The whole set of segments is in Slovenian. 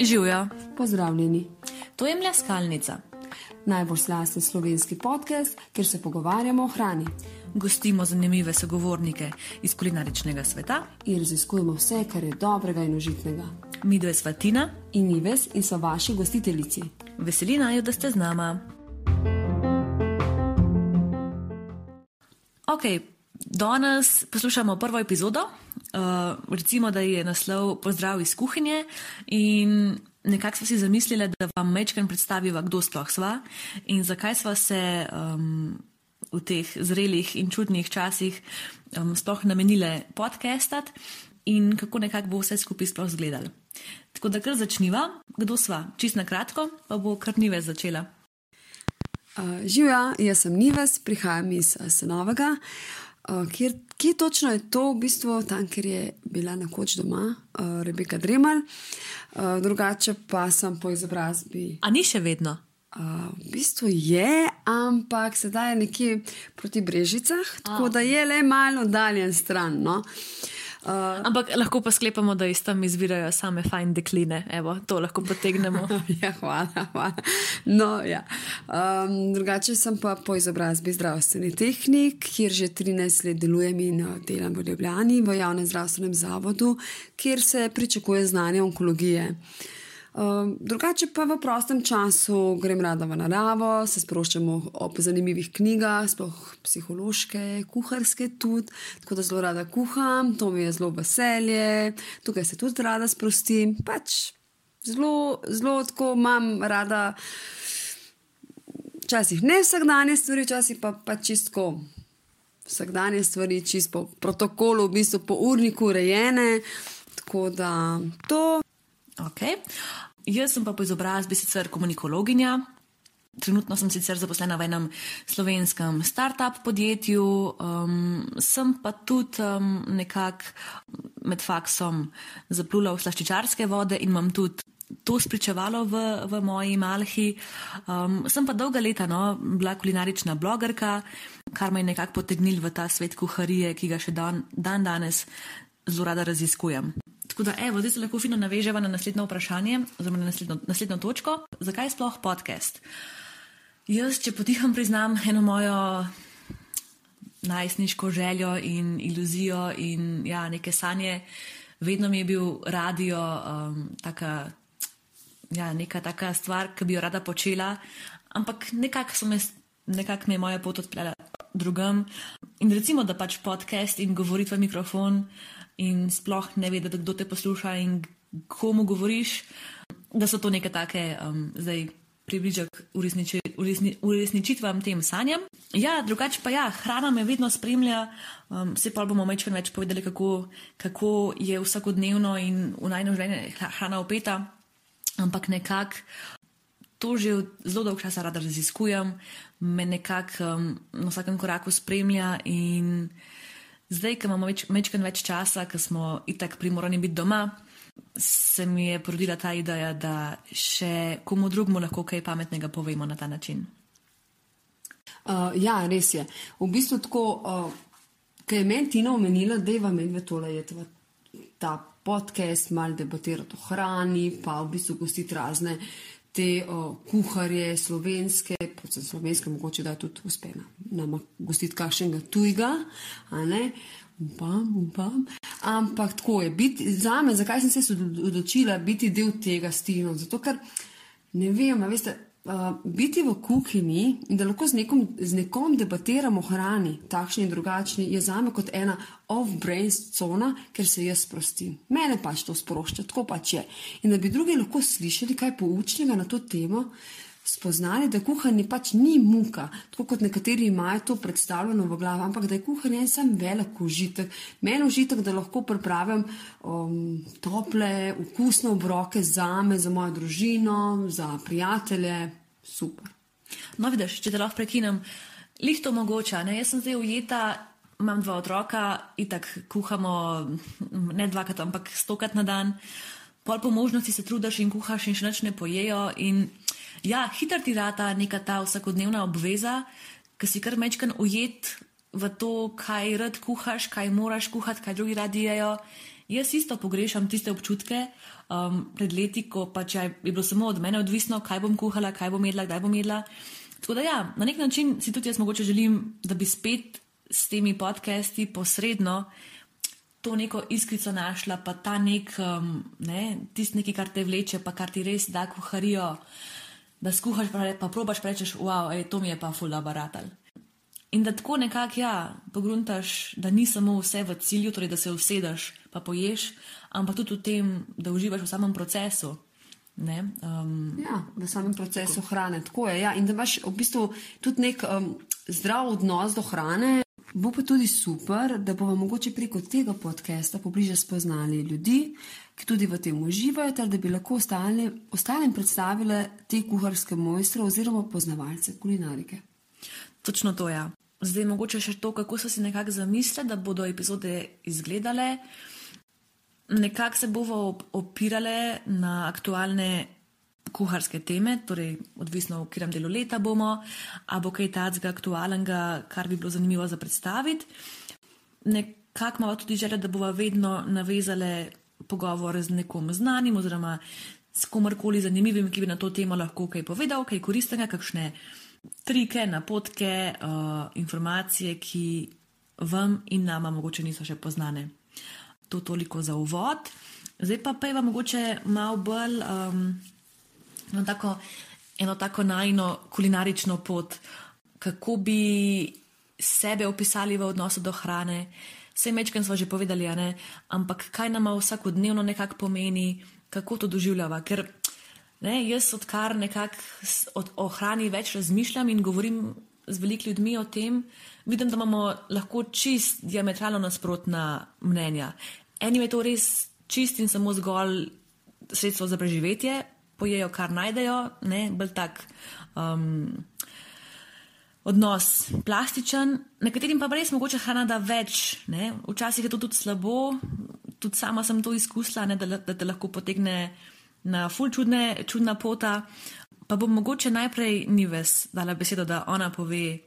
Živijo, Pozdravljeni. to je mleskalnica. Najbolj slasten slovenski podcast, kjer se pogovarjamo o hrani Gostimo zanimive sogovornike iz kulinaričnega sveta. in raziskujemo vse, kar je dobrega in užitnega. Mi dve sva Tina, In Nives in so vaši gostiteljici. veseli naju, da ste z nama. Ok, danes poslušamo prvo epizodo. Uh, recimo, da je naslov Pozdrav iz kuhinje in nekako smo si zamislili, da vam mečken predstaviva, kdo sploh sva in zakaj sva se um, v teh zrelih in čudnih časih um, sploh namenile podcastat in kako nekako bo vse skupaj sploh izgledalo. Tako da kar začniva, kdo sva, čist na kratko, pa bo kar nive začela. Uh, Živijo, jaz sem Nives, prihajam iz uh, Senovega. Uh, kjer, kje točno je to, v bistvu tam, kjer je bila nekoč doma uh, Rebeka Dremal, uh, drugače pa sem po izobrazbi. A ni še vedno? Uh, v bistvu je, ampak sedaj je nekje proti Brežicah, tako da je le malo oddaljen stran. No? Uh, Ampak lahko pa sklepamo, da iz tam izvirajo same fajn dekline. Evo, to lahko potegnemo. ja, hvala, hvala. No, ja. um, drugače sem pa po izobrazbi zdravstveni tehnik, kjer že 13 let delujem in uh, delam v Ljubljani v javnem zdravstvenem zavodu, kjer se pričakuje znanje onkologije. Um, drugače pa v prostem času grem rada v naravo, se sproščam ob zanimivih knjigah, sploh psihološke, kuharske tudi, tako da zelo rada kuham, to mi je zelo veselje, tukaj se tudi rada sprostim. Pač zelo, zelo tako imam rada, včasih ne vsakdanje stvari, včasih pa, pa čistko. Vsakdanje stvari, čist po protokolu, v bistvu po urniku urejene. Tako da to Okay. Jaz sem pa po izobrazbi sicer komunikologinja. Trenutno sem sicer zaposlena v enem slovenskem start-up podjetju, um, sem pa tudi um, nekako med faksom zaplula v slaščičarske vode in imam tudi to spričevalo v, v moji malhi. Um, sem pa dolga leta no, bila kulinarična blogerka, kar me je nekako potegnil v ta svet kuharije, ki ga še dan, dan danes zelo rada raziskujem. Tako da, evo, zdaj se lahko fino naveževa na naslednjo vprašanje, oziroma na naslednjo, naslednjo točko. Zakaj sploh podcast? Jaz, če potihem priznam eno mojo najstniško željo in iluzijo in ja, neke sanje, vedno mi je bil radio um, taka, ja, neka taka stvar, ki bi jo rada počela, ampak nekako me, nekak me je moja pot odpeljala drugam. In recimo, da pač podcast in govoriti v mikrofon in sploh ne vedeti, kdo te posluša in komu govoriš, da so to neke take um, zdaj. Približek uresniči, uresni, uresničitvam tem sanjam. Ja, drugače pa ja, hrana me vedno spremlja, um, vse pa bomo večkrat več povedali, kako, kako je vsakodnevno in v najno življenje hrana opeta, ampak nekako to že zelo dolgo časa rada raziskujem, me nekako um, na vsakem koraku spremlja in zdaj, ko imamo več, več časa, ko smo itak primorani biti doma, se mi je porodila ta ideja, da še komu drugemu lahko kaj pametnega povemo na ta način. Uh, ja, res je. V bistvu tako, uh, ker je meni Tina omenila, da je vam medve tole je ta podcast, malo debatirati o hrani, pa v bistvu gostiti razne te uh, kuharje slovenske, predvsem slovenske, mogoče da tudi uspena. Nama gostiti kakšnega tujega, a ne. Upam, upam. Ampak tako je. Biti, za me, zakaj sem se odločila biti del tega stilno? Zato, ker ne vem, veste. Uh, biti v kuhinji in da lahko z nekom, z nekom debatiramo o hrani, takšni in drugačni, je za me kot ena off-brain cona, ker se jaz sprostim. Mene pač to sprošča, tako pač je. In da bi drugi lahko slišali kaj poučnega na to temo, spoznali, da kuhanje pač ni muka, tako kot nekateri imajo to predstavljeno v glavi, ampak da je kuhanje en sam velik užitek. Meni užitek, da lahko pripravim um, tople, okusne obroke za me, za mojo družino, za prijatelje. Super. No, vidiš, če te lahko prekinem, lihto mogoče. Ne? Jaz sem zdaj ujeta, imam dva otroka, itak kuhamo ne dvakrat, ampak stokrat na dan. Pol po možnosti se trudiš in kuhaš in še nič ne pojejo. In ja, hitro ti rata neka ta vsakodnevna obveza, ki si kar mečkan ujet v to, kaj rad kuhaš, kaj moraš kuhati, kaj drugi radi jejo. Jaz isto pogrešam tiste občutke um, pred leti, ko pač je bilo samo od mene odvisno, kaj bom kuhala, kaj bom jedla, kdaj bom jedla. Tako da ja, na nek način si tudi jaz mogoče želim, da bi spet s temi podcasti posredno to neko iskrico našla, pa ta nek, um, ne, tisti nekaj, kar te vleče, pa kar ti res da kuharijo, da skuhaš, pa, pa probaš, pa rečeš, wow, ej, to mi je pa full abaratal. In da tako nekako, ja, pogruntaš, da ni samo vse v cilju, torej da se usedeš pa poješ, ampak tudi v tem, da uživaš v samem procesu. Um, ja, v samem procesu tako. hrane. Tako je. Ja. In da imaš v bistvu tudi nek um, zdrav odnos do hrane. Bo pa tudi super, da bomo mogoče preko tega podcasta pobliže spoznali ljudi, ki tudi v tem uživajo, ter da bi lahko ostali, ostalim predstavili te kuharske mojstre oziroma poznavalce kulinarike. Točno to je. Ja. Zdaj, mogoče še to, kako so si nekako zamislili, da bodo epizode izgledale. Nekako se bomo opirali na aktualne kuharske teme, torej odvisno v katerem delu leta bomo, ali bo kaj takega aktualnega, kar bi bilo zanimivo za predstaviti. Nekako imamo tudi željo, da bomo vedno navezali pogovor z nekom znanim oziroma s komorkoli zanimivim, ki bi na to temo lahko kaj povedal, kaj koristnega, kakšne trike, napotke, uh, informacije, ki vam in nama mogoče niso še poznane to toliko za uvod. Zdaj pa pa je vam mogoče malo bolj um, eno tako, eno tako najno kulinarično pot, kako bi sebe opisali v odnosu do hrane. Vse mečkaj smo že povedali, ne? ampak kaj nam vsakodnevno nekako pomeni, kako to doživljava. Ker ne, jaz odkar nekako o hrani več razmišljam in govorim z velikimi ljudmi o tem, vidim, da imamo lahko čist diametralno nasprotna mnenja. Enim je to res čist in samo zgolj sredstvo za preživetje, pojejo kar najdejo, ne bolj tak. Um, Odnos plastičen, nekaterim pa res mogoče hrana da več. Ne? Včasih je to tudi slabo, tudi sama sem to izkusila, ne, da, da te lahko potegne na ful čudne, čudna pota. Pa bom mogoče najprej Nives dala besedo, da ona pove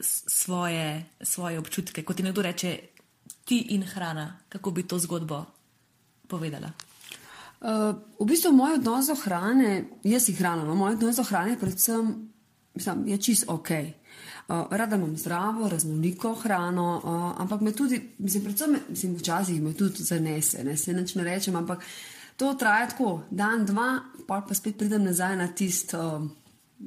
svoje, svoje občutke. Kot ti nekdo reče, ti in hrana, kako bi to zgodbo povedala? Uh, v bistvu moj odnos do hrane, jaz jih hranim, no, moj odnos do hrane predvsem, mislim, je čist ok. Uh, rada imam zdravo, raznoliko hrano, uh, ampak me tudi, mislim, predvsem, mislim, včasih me tudi zanese, ne se nič ne rečem, ampak to traja tako, dan, dva, pa pa spet pridem nazaj na tisto uh,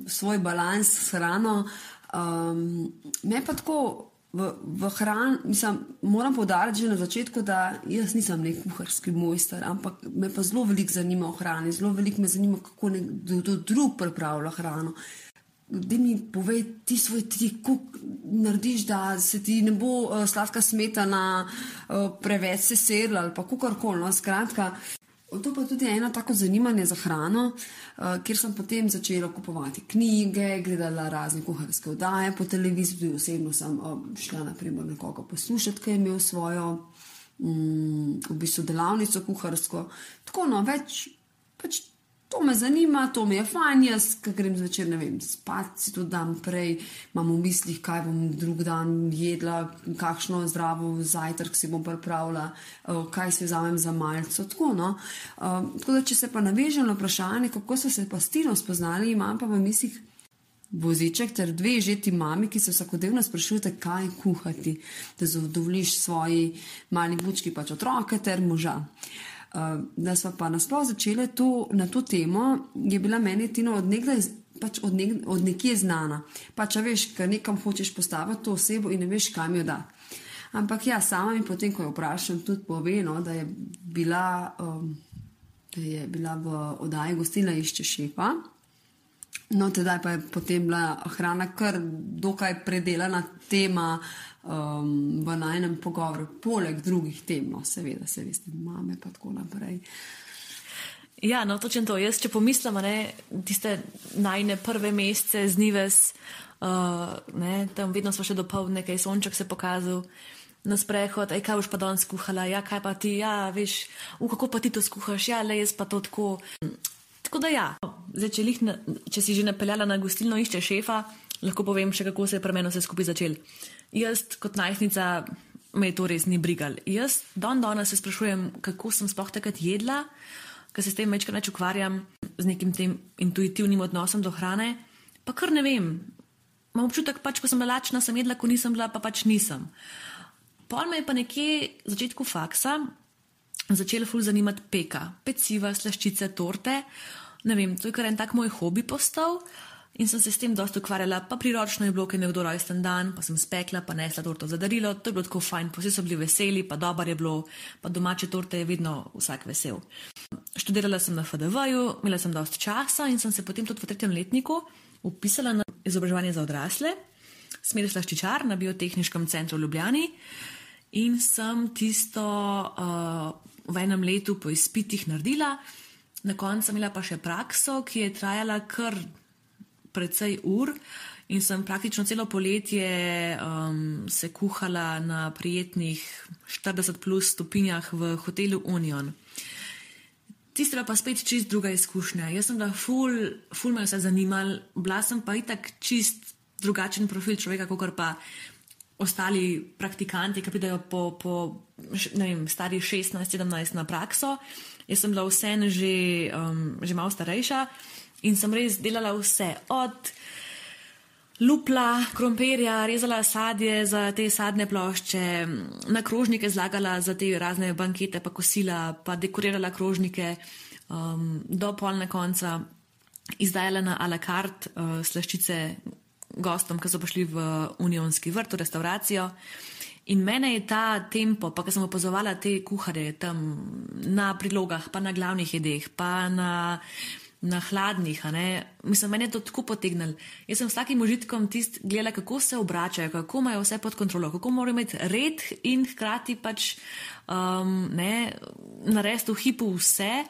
svoj balans s hrano. Um, me pa tako v, v hrani, mislim, moram povdariti že na začetku, da jaz nisem nek kuharski mojster, ampak me pa zelo veliko zanima o hrani, zelo veliko me zanima, kako nekdo drug pripravlja hrano. Da mi povej ti svoj trik, kako narediš, da se ti ne bo uh, sladka smetana uh, preveč sesedla ali pa kako koli. No, skratka, To pa tudi eno tako zanimanje za hrano, uh, kjer sem potem začela kupovati knjige, gledala razne kuharske oddaje po televiziji, tudi osebno sem uh, šla naprimer nekoga poslušati, ki je imel svojo um, v bistvu delavnico kuharsko. Tako no, več pač To me zanima, to mi je fajn, jaz, ki grem zvečer, ne vem, spat si to dan prej, imam v mislih, kaj bom drug dan jedla, kakšno zdravo zajtrk si bom pripravila, eh, kaj si vzamem za malce. Tako, no. uh, tako da, če se pa navežem na vprašanje, kako so se pa stino spoznali, imam pa v mislih voziček ter dve žeti mami, ki se vsakodnevno sprašujete, kaj kuhati, da zadovoljiš svoji mali bučki, pač otroke ter moža. Uh, da smo pa nasploh začeli to, na to temo, je bila meni Tina od nekdaj. Pač od, nek, od nekje znana. Pa če veš, kaj nekam hočeš postaviti to osebo in ne veš, kam jo da. Ampak ja, sama mi potem, ko jo vprašam, tudi pove, no, da, je bila, um, da je bila v oddaji gostilna išče šefa. No, tedaj pa je potem bila hrana kar dokaj predelana tema, uh, um, v najnem pogovoru, poleg drugih tem, no, seveda, se veste, mame pa tako naprej. Ja, no, točno to. Jaz, če pomislim, ne, tiste najne prve mesece z Nives, uh, ne, tam vedno smo še dopoledne, kaj sonček se pokazal. Na sprehod, aj kaj boš pa danes skuhala, ja, kaj pa ti, ja, veš, v kako pa ti to skuhaš, ja, le jaz pa to tako. Tako da ja, zdaj, če, na, če si že napeljala na gostilno išče šefa, lahko povem še, kako se je pri meni vse skupaj začelo jaz kot najstnica me to res ni brigal. Jaz dan danes se sprašujem, kako sem sploh takrat jedla, ker se s tem večkrat več ukvarjam z nekim tem intuitivnim odnosom do hrane. Pa kar ne vem. Imam občutek, pač, ko sem bila lačna, sem jedla, ko nisem bila, pa pač nisem. Pol me je pa nekje v začetku faksa začela ful zanimati peka, peciva, slaščice, torte. Ne vem, to je kar en tak moj hobi postal. In sem se s tem dosta ukvarjala, pa priročno je bilo, ker je nekdo rojsten dan, pa sem spekla, pa nesla torto za darilo, to je bilo tako fajn, vsi so bili veseli, pa dobro je bilo, pa domače torte je vedno vsak vesel. Študirala sem na FDV-ju, imela sem dosta časa in sem se potem tudi v tretjem letniku upisala na izobraževanje za odrasle, smer slaščičar na biotehničkem centru v Ljubljani in sem tisto uh, v enem letu po izpitih naredila, na koncu sem imela pa še prakso, ki je trajala kar precej ur in sem praktično celo poletje um, se kuhala na prijetnih 40 plus stopinjah v hotelu Union. Tiste pa spet čist druga izkušnja. Jaz sem bila ful, ful me vse zanimal, bila sem pa itak čist drugačen profil človeka, kot pa ostali praktikanti, ki pridejo po, po vem, stari 16-17 na prakso. Jaz sem bila vseeno že, um, že malo starejša in sem res delala vse. Od lupla, krompirja, rezala sadje za te sadne plošče, na krožnike zlagala za te razne bankete, pa kosila, pa dekorirala krožnike um, do polne konca, izdajala na a la carte uh, slaščice gostom, ki so prišli v Unionski vrt, v restauracijo. In mene je ta tempo, pa ko sem opazovala te kuhare tam na prilogah, pa na glavnih jedeh, pa na na hladnih. Mislim, meni je to tako potegnilo. Jaz sem vsakim užitkom tist gledala, kako se obračajo, kako imajo vse pod kontrolo, kako morajo imeti red in hkrati pač um, narediti v hipu vse,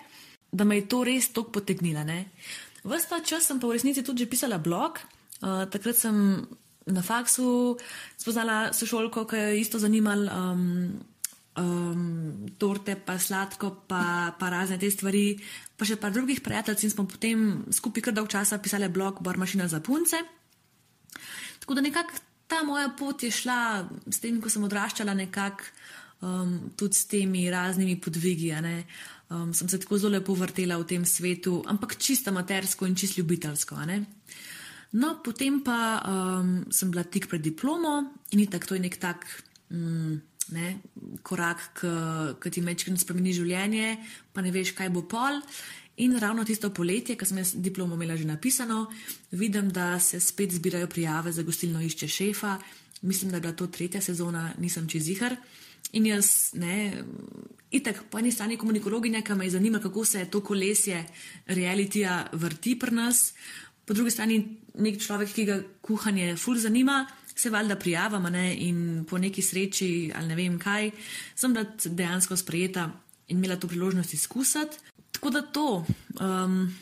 da me je to res tako potegnilo. Ves ta čas sem pa v resnici tudi pisala blog. Uh, takrat sem na faksu spoznala sošolko, ki je isto zanimala. Um, um, torte, pa sladko, pa, pa razne te stvari, pa še par drugih prijateljev in smo potem skupaj kar dolg časa pisali blog Bar Mašina za punce. Tako da nekako ta moja pot je šla s tem, ko sem odraščala, nekako um, tudi s temi raznimi podvigi. Um, sem se tako zelo lepo vrtela v tem svetu, ampak čisto matersko in čisto ljubiteljsko. No, potem pa um, sem bila tik pred diplomo in tako je nek tak. Um, ne, korak, ki ti mečkino spremeni življenje, pa ne veš, kaj bo pol. In ravno tisto poletje, ko sem jaz diplomo imela že napisano, vidim, da se spet zbirajo prijave za gostilno išče šefa. Mislim, da je bila to tretja sezona, nisem čez jihar. In jaz, ne, itek, po eni strani komunikologinja, ki me zanima, kako se to kolesje realitija vrti pri nas, po drugi strani nek človek, ki ga kuhanje ful zanima, se valjda prijavam ne, in po neki sreči ali ne vem kaj, sem bila dejansko sprejeta in imela to priložnost izkusiti. Tako da to, um,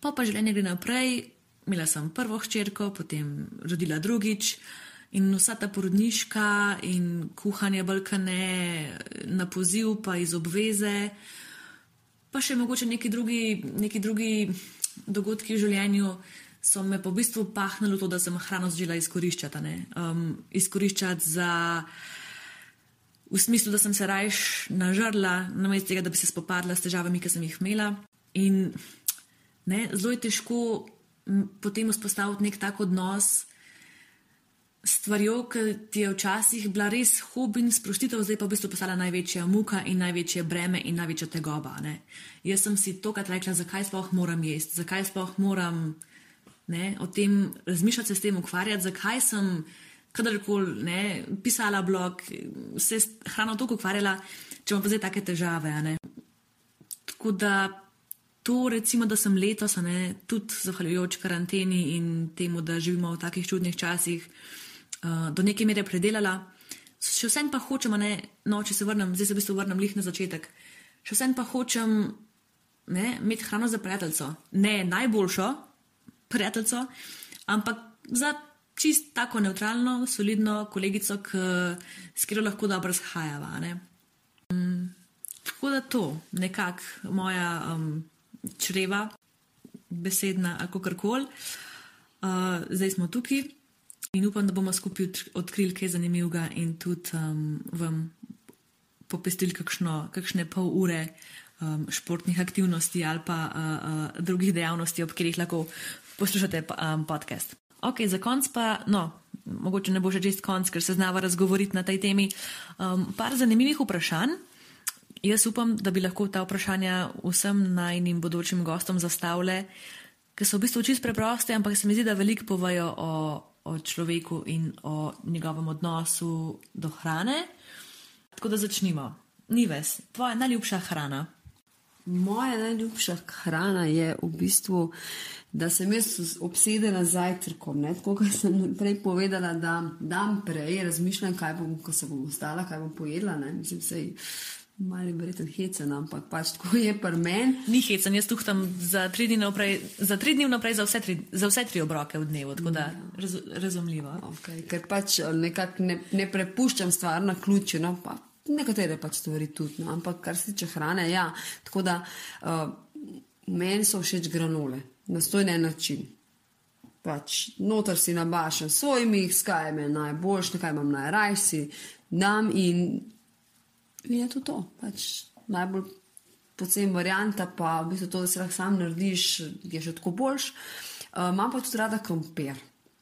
pa pa življenje gre naprej. Imela sem prvo hčerko, potem rodila drugič. In vsa ta porodniška in kuhanje balkane na poziv, pa iz obveze, pa še mogoče neki drugi, neki drugi dogodki v življenju, so me po bistvu pahnili to, da sem hrano želela izkoriščati. Um, izkoriščati za, v smislu, da sem se rajš nažrla, namesto tega, da bi se spopadla s težavami, ki sem jih imela. In ne, zelo je težko potem vzpostaviti nek tak odnos. Stvarjo, ki ti je včasih bila res hobi in sproštitev, zdaj pa v bistvu postala največja muka in največje breme in največja tegoba. Ne? Jaz sem si tokrat rekla, zakaj sploh moram jesti, zakaj sploh moram ne, o tem razmišljati, se s tem ukvarjati, zakaj sem kadarkoli pisala blog, se hrano toliko ukvarjala, če imam pa zdaj take težave. Tako da to, recimo, da sem letos, ne, tudi zahvaljujoč karanteni in temu, da živimo v takih čudnih časih, uh, do neke mere predelala. Še vsem pa hočem, ne, no, če se vrnem, zdaj se v bistvu vrnem lih na začetek. Še vsem pa hočem ne, imeti hrano za prijateljstvo. Ne najboljšo, prijateljico, ampak za čist tako neutralno, solidno kolegico, k, s katero lahko dobro zhajava. Um, tako da to, nekako moja um, čreva, besedna, kako kar koli. Uh, zdaj smo tukaj. In upam, da bomo skupaj odk- odkrili kaj zanimivega in tudi um, vam popestili kakšno, kakšne pol ure um, športnih aktivnosti ali pa uh, uh, drugih dejavnosti, ob katerih lahko poslušate um, podcast. Ok, za konc pa, no, mogoče ne bo že čist konc, ker se znava razgovoriti na tej temi. Um, par zanimivih vprašanj. Jaz upam, da bi lahko ta vprašanja vsem najnim bodočim gostom zastavile, ker so v bistvu čist preproste, ampak se mi zdi, da veliko povajo o, o človeku in o njegovem odnosu do hrane. Tako da začnimo. Nives, tvoja najljubša hrana. Moja najljubša hrana je v bistvu, da sem jaz obsedena z zajtrkom. Ne? Tako kot sem prej povedala, da dan prej razmišljam, kaj bom, ko se bom ostala, kaj bom pojedla. Ne? Mislim, se malo verjetno hecena, ampak pač tako je pri meni. Ni hecen, jaz tuhtam za tri dni naprej, za, tri dni naprej za, vse tri, za vse tri obroke v dnevu, tako da raz, razumljivo. Okay, ker pač nekako ne, ne prepuščam stvar na ključu. No, pa nekatere pač stvari tudi, no, ampak kar se tiče hrane, ja. Tako da uh, meni so všeč granule, na stojne način. Pač noter si nabašam svoj mix, kaj me najboljš, kaj imam najrajši, dam in, in je to to. Pač najbolj pocen varianta pa v bistvu to, da si lahko sam narediš, je še tako boljš. Uh, imam pa tudi rada krompir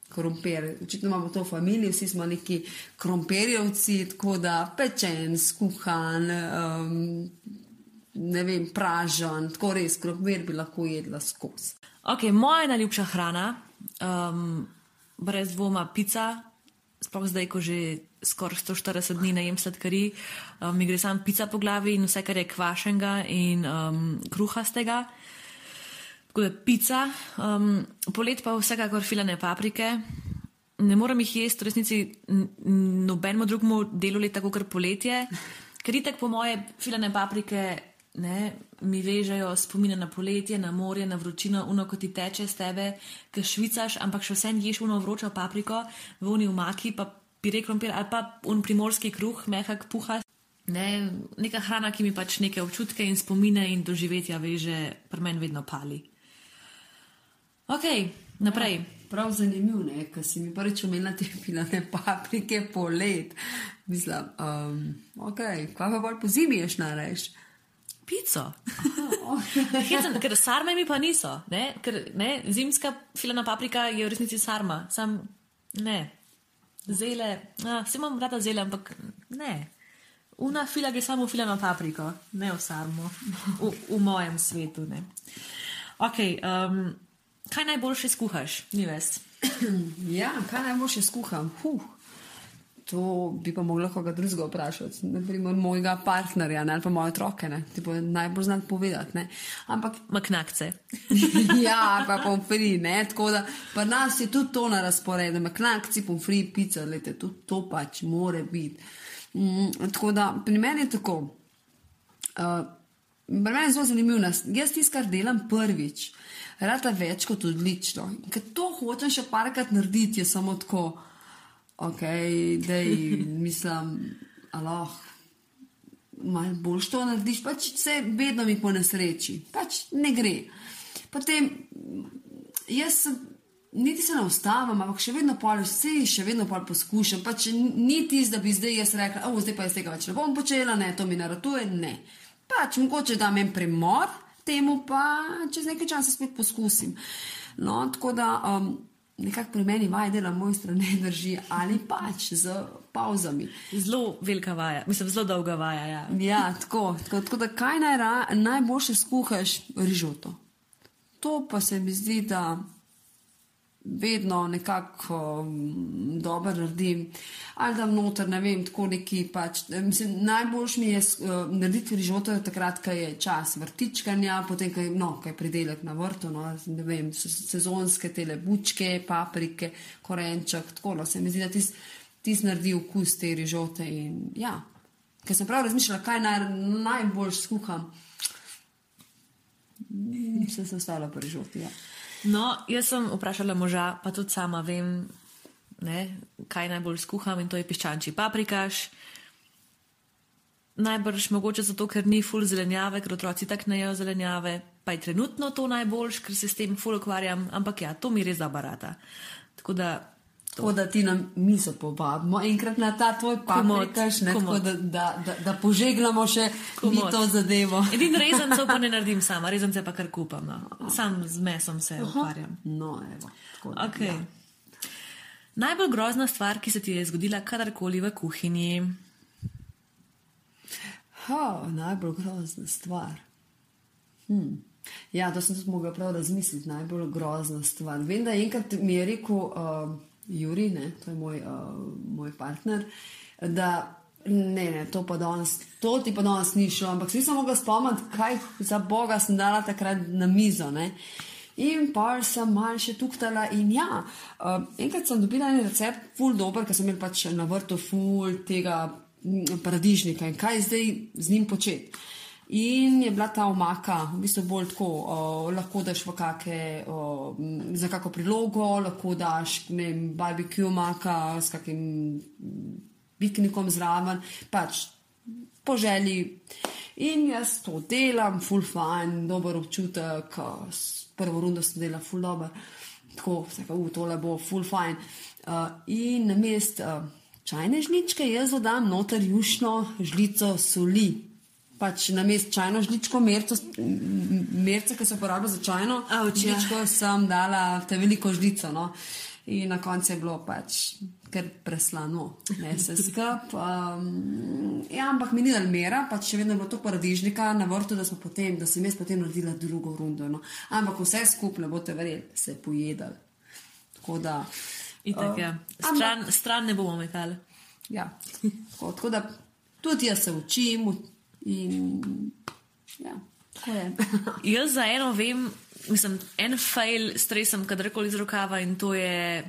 krompir. Očitno imamo to v familiji, vsi smo neki krompirjevci, tako da pečen, skuhan, um, ne vem, pražen, tako res krompir bi lahko jedla skozi. Ok, moja najljubša hrana, um, brez dvoma, pica. Sploh zdaj, ko že skoraj 140 dni ne jem sladkari, um, mi gre samo pica po glavi in vse, kar je kvašenega in um, kruhastega. Tako da pica, um, polet pa vsekakor filane paprike. Ne morem jih jesti, v resnici nobenemu drugemu delu leta, kot poletje, ker itek po moje filane paprike ne, mi vežejo spomine na poletje, na morje, na vročino, uno, ko ti teče z tebe, ki švicaš, ampak še vsem ješ uno vročo papriko, v uni umaki, pa pire krompir ali pa un primorski kruh, mehak puha. Ne, neka hrana, ki mi pač neke občutke in spomine in doživetja veže, pri meni vedno pali. Ok, naprej. Ja, prav zanimivo je, ker si mi prvič omenila te pilane paprike polet. Mislim, um, ok, kaj pa bolj po zimi ješ nareš? Pico. Hecen, ker sarme mi pa niso. Ne? Ker ne, zimska filana paprika je v resnici sarma. Sam ne. Zele, a, vse imam rada zele, ampak ne. Una fila gre samo v filano papriko, ne v sarmo. V, v mojem svetu. Ne. Ok, um, kaj najboljše skuhaš, ni ves? ja, kaj najboljše skuham? Huh. To bi pa mogla koga drugega vprašati, naprimer mojega partnerja ne, ali pa moje otroke, ne, ti bo najbolj znati povedati. Ne. Ampak. Maknakce. ja, pa pomfri, ne, tako da pa nas je tudi to na razporedu, maknakci, pomfri, pica, lete, tudi to pač more biti. Mm, tako da pri meni je tako. Uh, pri meni je zelo zanimivo, jaz tisto, kar delam prvič, rada več kot odlično. Ker to hočem še parkrat narediti, je samo tako ok, da mislim, aloh, malo bolj to narediš, pač vse vedno mi po nesreči, pač ne gre. Potem jaz sem. Niti se ne ustavim, ampak še vedno pol, vse še vedno pol poskušam. Pač ni tisto, da bi zdaj jaz rekla, oh, zdaj pa jaz tega več ne bom počela, ne, to mi naratuje, ne. Pač mogoče da imam premor, temu pa čez nekaj časa spet poskusim. No, tako da um, nekako pri meni vaja dela mojstra ne drži ali pač z pauzami. Zelo velika vaja, mislim, zelo dolga vaja. Ja, ja tako, tako, tako da kaj naj najboljše skuhaš, rižoto. To pa se mi zdi, da vedno nekako um, dobro naredim. Ali da noter, ne vem, tako neki pač. Mislim, najboljš mi je uh, narediti rižoto takrat, ko je čas vrtičkanja, potem, ko je, no, ko je pridelek na vrtu, no, ne vem, sezonske tele bučke, paprike, korenček, tako no, se mi zdi, da ti tis naredi okus te rižote in ja. Ker sem prav razmišljala, kaj naj, najbolj skuham, se je ostalo pri rižoti. Ja. No, jaz sem vprašala moža, pa tudi sama vem, ne, kaj najbolj skuham in to je piščančji paprikaš. Najbrž mogoče zato, ker ni full zelenjave, ker otroci tako ne jejo zelenjave, pa je trenutno to najboljš, ker se s tem full ukvarjam, ampak ja, to mi res da barata. Tako da Tako da ti nam mizo povabimo enkrat na ta tvoj ne tako da, da, da, da požegnamo še mi to zadevo. Edin rezancev pa ne naredim sama, rezance pa kar kupam. No. Sam z mesom se ukvarjam. No, evo. Tako da, Okay. ja. Najbolj grozna stvar, ki se ti je zgodila kadarkoli v kuhinji. Ha, najbolj grozna stvar. Hm. Ja, to sem tudi mogla prav razmisliti, najbolj grozna stvar. Vem, da enkrat mi je rekel uh, Juri, ne, to je moj, uh, moj partner, da ne, ne, to danes, to ti pa danes ni šlo, ampak si nisem mogla spomniti, kaj za Boga sem dala takrat na mizo. Ne. In pa sem malo še tuhtala. In ja, uh, enkrat sem dobila en recept, full dober, ker sem imel pač na vrtu full tega mm, paradižnika in kaj zdaj z njim početi. In je bila ta omaka, v bistvu bolj tako, uh, lahko daš v kake, uh, za kako prilogo, lahko daš, ne vem, barbecue omaka s kakim piknikom zraven, pač po želji. In jaz to delam, full fine, dober občutek, uh, prvo rundo sem delala full dober, tako, vsaka, uh, tole bo full fine. Uh, in na mest uh, čajne žličke jaz dodam noter jušno žlico soli. Pač na mest čajno žličko, merco, merce, ki se uporablja za čajno Avč, ja. žličko, sem dala te veliko žlico. No. In na koncu je bilo pač kar preslano, ne se skrb. Um, ja, ampak mi ni dal mera, pač še vedno je bilo to paradižnika na vrtu, da, potem, da sem jaz potem naredila drugo rundo. No. Ampak vse skupaj, ne boste verjeli, se je pojedal. Tako da. Itak, uh, ja. stran, stran ne bomo metali. Ja, tako, tako da tudi jaz se učim in ja, tako je. Jaz za eno vem, mislim, en fail stresam kadarkoli iz rokava in to je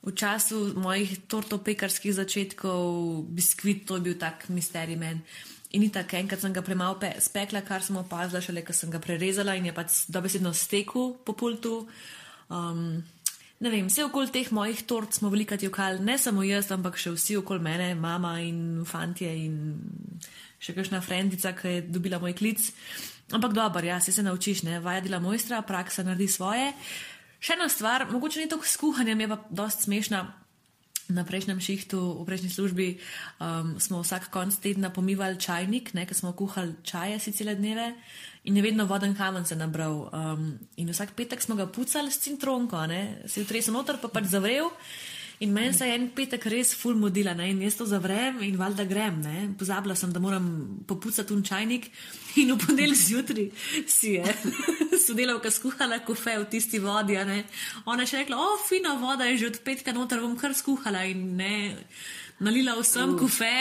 v času mojih tortopekarskih začetkov, biskvit, to je bil tak misterij men. In tako enkrat sem ga premalo pe- spekla, kar sem opazila, šele ko sem ga prerezala in je pač dobesedno stekel po pultu. Um, ne vem, vse okoli teh mojih tort smo veliko jokali, ne samo jaz, ampak še vsi okoli mene, mama in fantje in še kakšna frendica, ki je dobila moj klic. Ampak dobro, ja, si se naučiš, ne, vaja dela mojstra, praksa naredi svoje. Še ena stvar, mogoče ni tako s kuhanjem, je pa dost smešna. Na prejšnjem šihtu, v prejšnji službi, um, smo vsak konc tedna pomivali čajnik, ker smo kuhali čaje si cele dneve in je vedno voden kamen se nabral. Um, in vsak petek smo ga pucali s cintronko, ne? se je tresel noter, pa pač zavrel. In meni se je en petek res ful modila ne? in jaz to zavrem in valjda grem. Ne? Pozabila sem, da moram popucati un čajnik in v ponedeljek zjutraj si je sodelavka skuhala kofe v tisti vodi. Ona je še rekla, o, fina voda je že od petka noter, bom kar skuhala in ne. Nalila vsem kofe.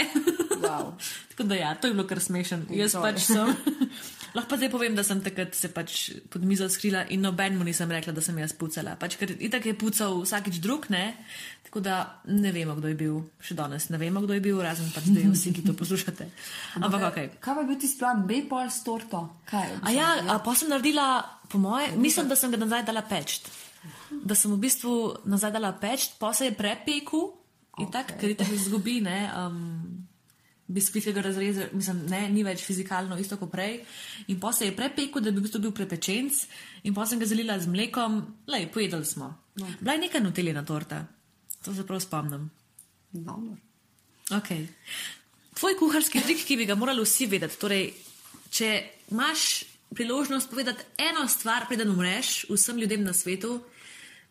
Wow. Tako da ja, to je bilo kar smešen. Jaz pač sem. Lahko pa zdaj povem, da sem takrat se pač pod mizo skrila in nobenemu nisem rekla, da sem jaz pucala. Pač, ker itak je pucal vsakič drug, ne? Tako da ne vemo, kdo je bil, še danes ne vemo, kdo je bil, razen pač zdaj vsi, ki to poslušate. Ampak ok. Kaj pa je bil ti sploh, bejpol s torto? Kaj? A ja, a pa sem naredila, po moje, mislim, da sem ga nazaj dala peč. Da sem v bistvu nazaj dala peč, pa se je prepekel in okay. tako, ker tako izgubi, ne. Um, Biskvit, ki ga razreza, mislim, ne, ni več fizikalno isto kot prej. In pa se je prepekel, da bi v bistvu bil prepečenc, in pa sem ga zalila z mlekom, lej, pojedli smo. No. Bila je neka nutelina torta, to se prav spomnim. Dobro. Okay. Tvoj kuharski trik, ki bi ga morali vsi vedeti, torej, če imaš priložnost povedati eno stvar, preden umreš vsem ljudem na svetu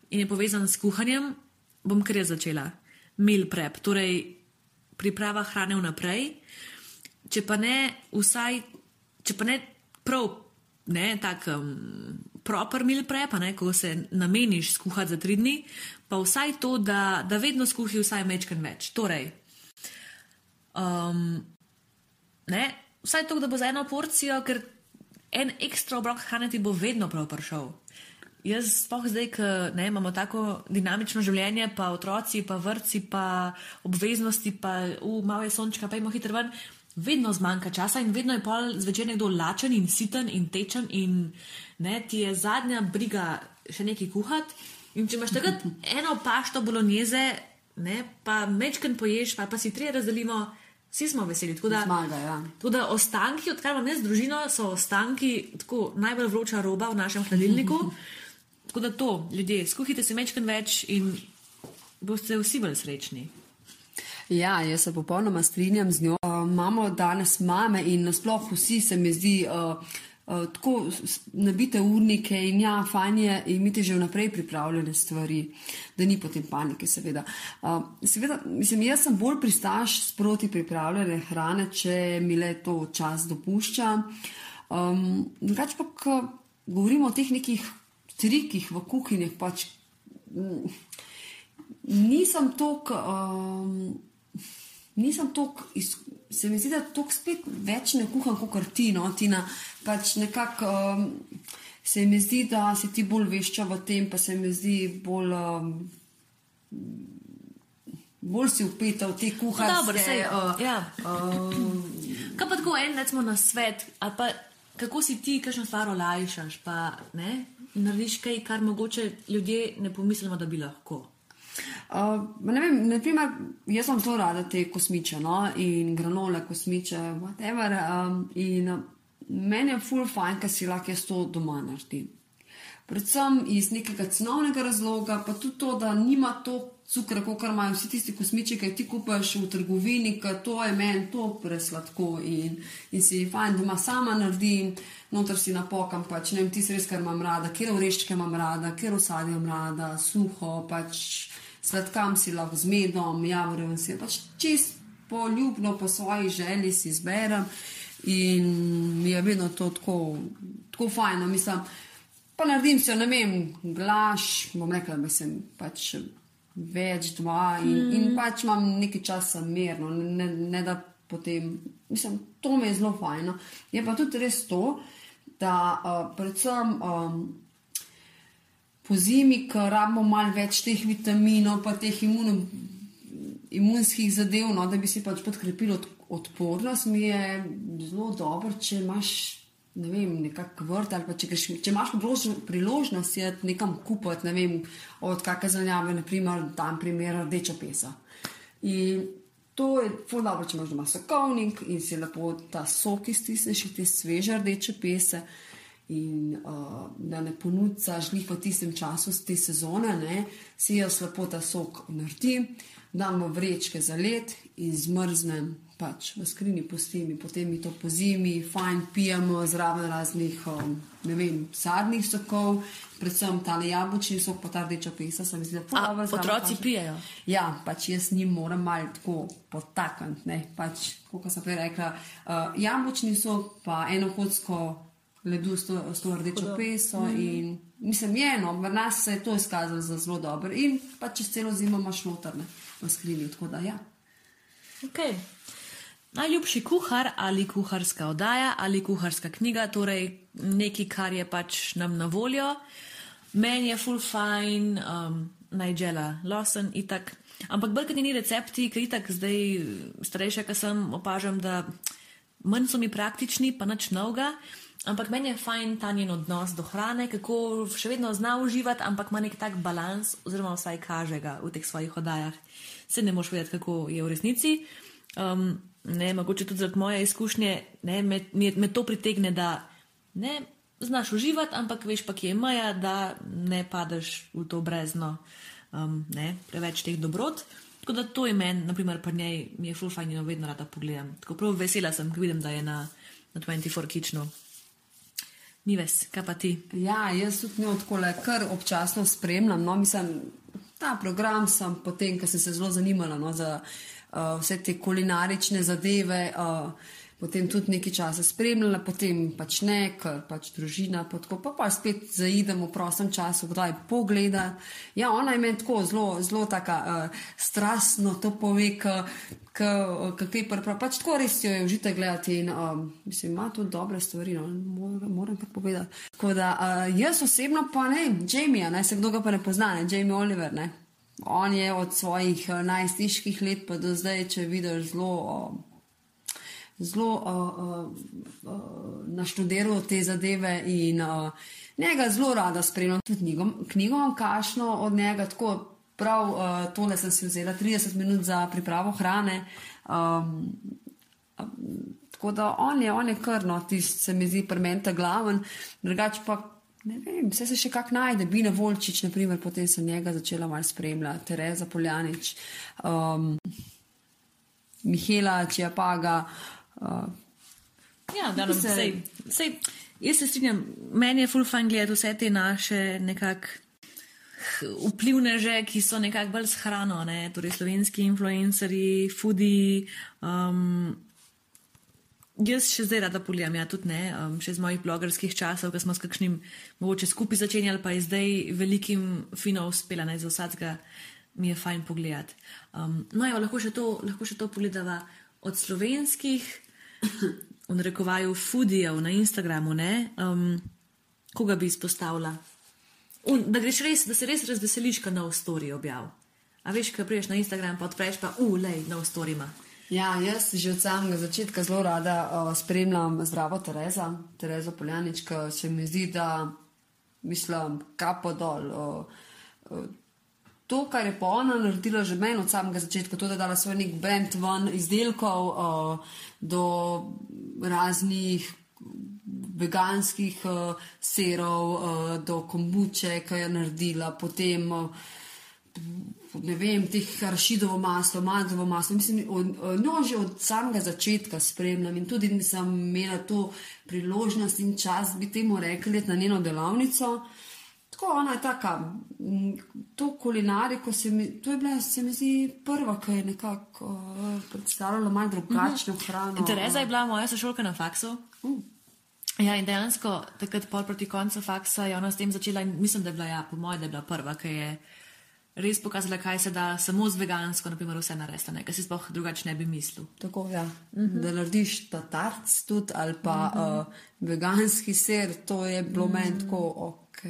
in je povezan s kuhanjem, bom kar jaz začela. Meal prep, torej priprava hrane vnaprej. Če pa ne, vsaj, če pa ne prav, ne tak um, proper meal prep, ne, ko se nameniš skuhati za tri dni, pa vsaj to, da, da vedno skuhi vsaj mečken več. Torej, Um, ne, vsaj to, da bo za eno porcijo, ker en ekstra obrok hrane ti bo vedno prav prišel. Jaz, sploh zdaj, ne, imamo tako dinamično življenje, pa otroci, pa vrci, pa obveznosti, pa v malo je sončka, pa imamo hitro ven, vedno zmanjka časa in vedno je pol zvečer nekdo lačen in siten in tečen in ne, ti je zadnja briga še nekaj kuhati. In če imaš takrat eno pašto bolognese, ne, pa mečken poješ, pa, pa si tri razdelimo, vsi smo veseli. Tako da, Zmaga, ja. tako da ostanki, odkar imam jaz družino, so ostanki tako najbolj vroča roba v našem hladilniku. Tako da to, ljudje, skuhite si mečken več in boste vsi bolj srečni. Ja, jaz se popolnoma strinjam z njo. Uh, imamo danes mame in nasploh vsi se mi zdi. Uh, Uh, tako nabite urnike in ja, fajn je imeti že vnaprej pripravljene stvari, da ni potem panike, seveda. Uh, seveda, mislim, jaz sem bolj pristaš sproti pripravljene hrane, če mi le to čas dopušča. Um, drugače pa, ko govorimo o teh nekih trikih v kuhinjah, pač mm, nisem tok. Um, nisem tok, se mi zdi, da tok spet več ne kuham kot kartino, tina. Pač nekako um, se mi zdi, da si ti bolj vešča v tem, pa se mi zdi bolj. Um, Bolj si upeta v te kuhare. Dobro, je. Uh, ja. uh, kaj pa tako en, recimo na svet, ali pa kako si ti, kakšno stvar olajšaš, pa ne, narediš kaj, kar mogoče ljudje ne pomislimo, da bi lahko. Uh, ne vem, naprimer, jaz sem zelo rada te kosmiče no? in granole, kosmiče, whatever. Um, in uh, meni je full fajn, ker si lahko jaz to doma naredim. Predvsem iz nekega cenovnega razloga, pa tudi to, da nima to cukra, kot imajo vsi tisti kosmiči, ki ti kupaš v trgovini, ker to je meni to presladko in, in si fajn doma sama naredim, noter si napokam, pač ne vem, ti res, kar imam rada, kjer oreščke imam rada, kjer osadje imam rada, suho, pač sladkam si lahko z medom, javorem si pač čist poljubno po svoji želji si izberem in mi je vedno to tako, tako fajno, mislim, pa naredim se, ne vem, glaš, bom rekla, da sem pač več dva in, mm. in pač imam nekaj časa mirno, ne, ne da potem, mislim, to mi je zelo fajno. Je pa tudi res to, da uh, predvsem um, po zimi, ko rabimo malo več teh vitaminov, pa teh imun, imunskih zadev, no, da bi si pač podkrepili od, odpornost, mi je zelo dobro, če imaš. Ne vem, nekako vrt ali pa če, če imaš priložnost, je nekam kupiti, ne vem, od kakšne zelenjave, naprimer, tam primer rdeča pesa. In to je zelo dobro, če imaš doma sokovnik in si lepo ta sok iztisneš, te sveže rdeče pese in uh, da ne ponudzaš njih v tistem času, te sezone, ne, si jaz lepo ta sok naredim, dam v vrečke za let in zmrznem. Pač v skrini postimi, potem mi to po zimi, fajn pijemo zraven raznih, um, ne vem, sadnih sokov, predvsem ta jabolčni sok, pa ta rdeča pesa. Se mi zdi, da to. Otroci pijejo. Ja, pač jaz njim moram malo tako potakniti. Pač, kot sem prej rekla, uh, jabolčni sok, pa eno hodsko ledu s to, s to rdečo Hudo. peso. Mm. In, mislim, je eno, v nas se je to izkazalo za zelo dobro. In pa čez celo zimo imaš notrne v skrinji. Ja. Okay. Najljubši kuhar ali kuharska oddaja ali kuharska knjiga, torej nekaj, kar je pač nam na voljo. Meni je full fine, um, Nigela Lawson, itak. Ampak brkati ni recepti, ker itak zdaj starejša, ker sem opažam, da manj so mi praktični, pa nič novega. Ampak meni je fajn ta njen odnos do hrane, kako še vedno zna uživati, ampak ima nek tak balans, oziroma vsaj kaže ga v teh svojih oddajah. Se ne moš vedeti, kako je v resnici. Um, ne, mogoče tudi zaradi moje izkušnje, ne, me, me, to pritegne, da ne znaš uživati, ampak veš pa, kje je meja, da ne padeš v to brezno, um, ne, preveč teh dobrot. Tako da to je meni, naprimer, pa njej mi je fulfajn in vedno rada pogledam. Tako prav vesela sem, ko vidim, da je na, na 24 kičnu. Ni ves, kaj pa ti? Ja, jaz tudi ne odkole, kar občasno spremljam. No, mislim, ta program sem potem, ker sem se zelo zanimala no, za uh, vse te kulinarične zadeve. Uh, potem tudi nekaj časa spremljala, potem pač ne, ker pač družina, pa tako pa, pa spet zaidemo v prostem času, kdaj pogleda. Ja, ona je meni tako zelo, zelo taka uh, strastno to pove, kako je prvo. Pač tako res jo je užite gledati in um, mislim, ima tudi dobre stvari, no, moram, moram pa povedati. Tako da uh, jaz osebno pa ne, Jamie, ne se kdo ga pa ne pozna, ne, Jamie Oliver, ne. On je od svojih uh, najstiških let pa do zdaj, če vidiš, zelo. Uh, zelo uh, uh, uh, naštudiral te zadeve in uh, njega zelo rada spremljam. Tudi knjigo, knjigo kašno od njega, tako prav uh, tole sem si vzela 30 minut za pripravo hrane. Um, um, tako da on je, on je krno, ti se mi zdi prementa glaven, drugače pa ne vem, vse se še kak najde. Bina Volčič, naprimer, potem sem njega začela malo spremljati, Tereza Poljanič, um, Mihela Čiapaga. Uh, Ja, da nam Se- sej, sej, jaz se strinjam, meni je full fajn gledati vse te naše nekakšne vplivneže, ki so nekako bolj s hrano, ne? torej slovenski influencerji, foodi. Um, jaz še zdaj rada polijam, ja tudi ne, um, še z mojih blogerskih časov, ko smo s kakšnim mogoče skupaj začenjali, pa je zdaj velikim fino uspela, ne za vsakega mi je fajn pogledati. Um, no, evo, lahko še to, lahko še to pogledava od slovenskih v narekovaju foodijev na Instagramu, ne, um, koga bi izpostavila. Un, da, res, da se res razveseliš, ko nov story objav. A veš, ko priješ na Instagram, pa odpreš pa, ulej, nov story ima. Ja, jaz že od samega začetka zelo rada uh, spremljam zdravo Tereza, Terezo Poljanič, ki se mi zdi, da mislim, kapo dol. Uh, uh, to, kar je pa ona naredila že meni od samega začetka, to, da je dala svoj nek brand ven izdelkov uh, do raznih veganskih uh, serov, uh, do kombuče, ki je naredila, potem. Uh, ne vem, teh rašidovo maslo, mandovo maslo. Mislim, od, od, no, že od samega začetka spremljam in tudi nisem imela to priložnost in čas, bi temu rekli, na njeno delavnico. Tako ona je taka, m, to kulinariko, se mi, to je bila, se mi zdi, prva, ki je nekako uh, predstavljala malo drugačno hrano. Tereza je bila moja sošolka na faksu. Uh, Ja, in dejansko takrat pol proti koncu faksa je ona s tem začela in mislim, da je bila, ja, po mojem, da je bila prva, ki je res pokazala, kaj se da samo z vegansko, naprimer, vse narediti, ne, kar si sploh drugače ne bi mislil. Tako, ja. uh -huh. Da narediš ta tarc tudi ali pa uh -huh. uh, veganski ser, to je bilo uh -huh. meni tako, ok,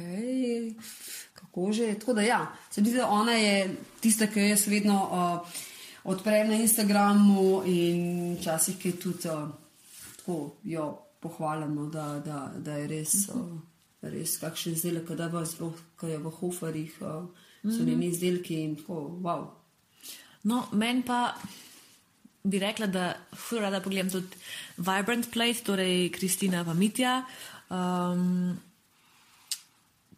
kako že. Tako da ja, se mi zdi, da ona je tista, ki jo jaz vedno uh, odprem na Instagramu in včasih ki tudi uh, tako jo pohvalimo, da, da, da je res. Uh, Res, kakšen izdelek, da je je v hoferjih, uh, so njeni izdelki in tako, wow. No, meni pa bi rekla, da fura rada pogledam tudi Vibrant Plate, torej Kristina Vamitja. Um,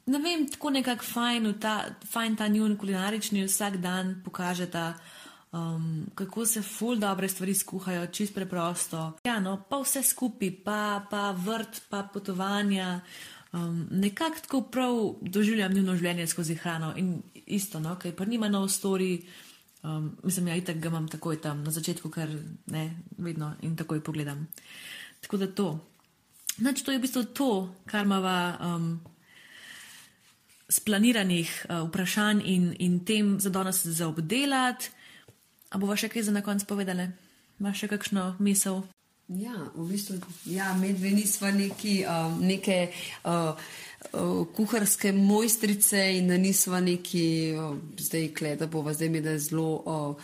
ne vem, tako nekako fajn, ta, fajn ta njun kulinarični vsak dan pokažeta, um, kako se ful dobre stvari skuhajo, čist preprosto. Ja, no, pa vse skupaj, pa, pa vrt, pa potovanja. Um, nekako tako prav doživljam njuno življenje skozi hrano in isto, no, ker pa nima nov story. Um, mislim, ja, itak ga imam takoj tam na začetku, ker ne, vedno in takoj pogledam. Tako da to. Znači, to je v bistvu to, kar imamo um, splaniranih uh, vprašanj in, in tem za danes za obdelati. A bova še kaj za na konec povedali? Imaš še kakšno misel? Ja, v bistvu, ja, medve nismo neki, um, neke uh, uh, kuharske mojstrice in da nismo neki, uh, zdaj kle, da bova zdaj mi da zelo uh,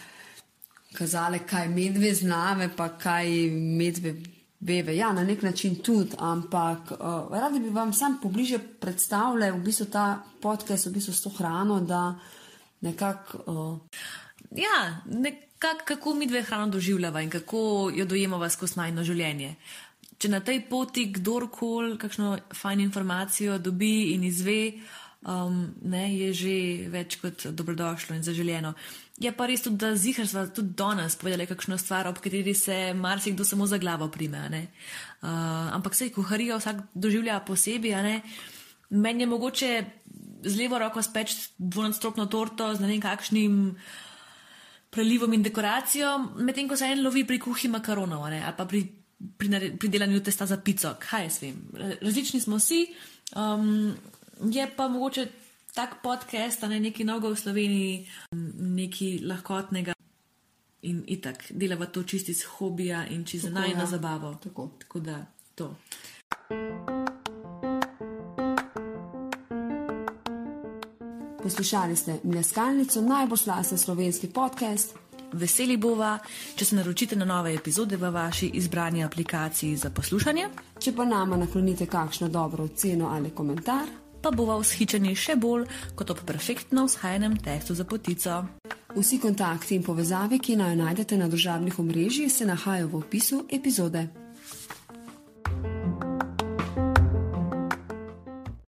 kazale, kaj medve znave, pa kaj medve beve. Ja, na nek način tudi, ampak uh, radi bi vam sam pobliže predstavljali v bistvu ta podcast, v bistvu s to hrano, da nekako. Uh, Ja, nekako kako mi dve hrano doživljava in kako jo dojemava skozi najno življenje. Če na tej poti kdorkoli kakšno fajn informacijo dobi in izve, um, ne, je že več kot dobrodošlo in zaželjeno. Je pa res tudi, da zihar sva tudi danes povedali kakšno stvar, ob kateri se marsikdo samo za glavo prime. Uh, ampak se kuharijo vsak doživlja posebej. a ne. Meni je mogoče z levo roko speč dvonadstropno torto z ne vem kakšnim prelivom in dekoracijo, medtem ko se en lovi pri kuhi makaronov ne, ali pa pri, pri, pri delanju testa za pico. Kaj jaz vem? Različni smo vsi, um, je pa mogoče tak podcast, a ne neki nogo v Sloveniji, nekaj lahkotnega. In itak, delava to čisti iz hobija in čisto Tako, najna ja. zabavo. Tako. Tako da to. Poslušali ste Mleskalnico, najbolj slasten slovenski podcast. Veseli bova, če se naročite na nove epizode v vaši izbrani aplikaciji za poslušanje, Če pa nama naklonite kakšno dobro oceno ali komentar, pa bova vzhičeni še bolj kot ob perfektno vzhajenem testu za potico. vsi kontakti in povezave, ki naj najdete na družabnih omrežjih, se nahajajo v opisu epizode.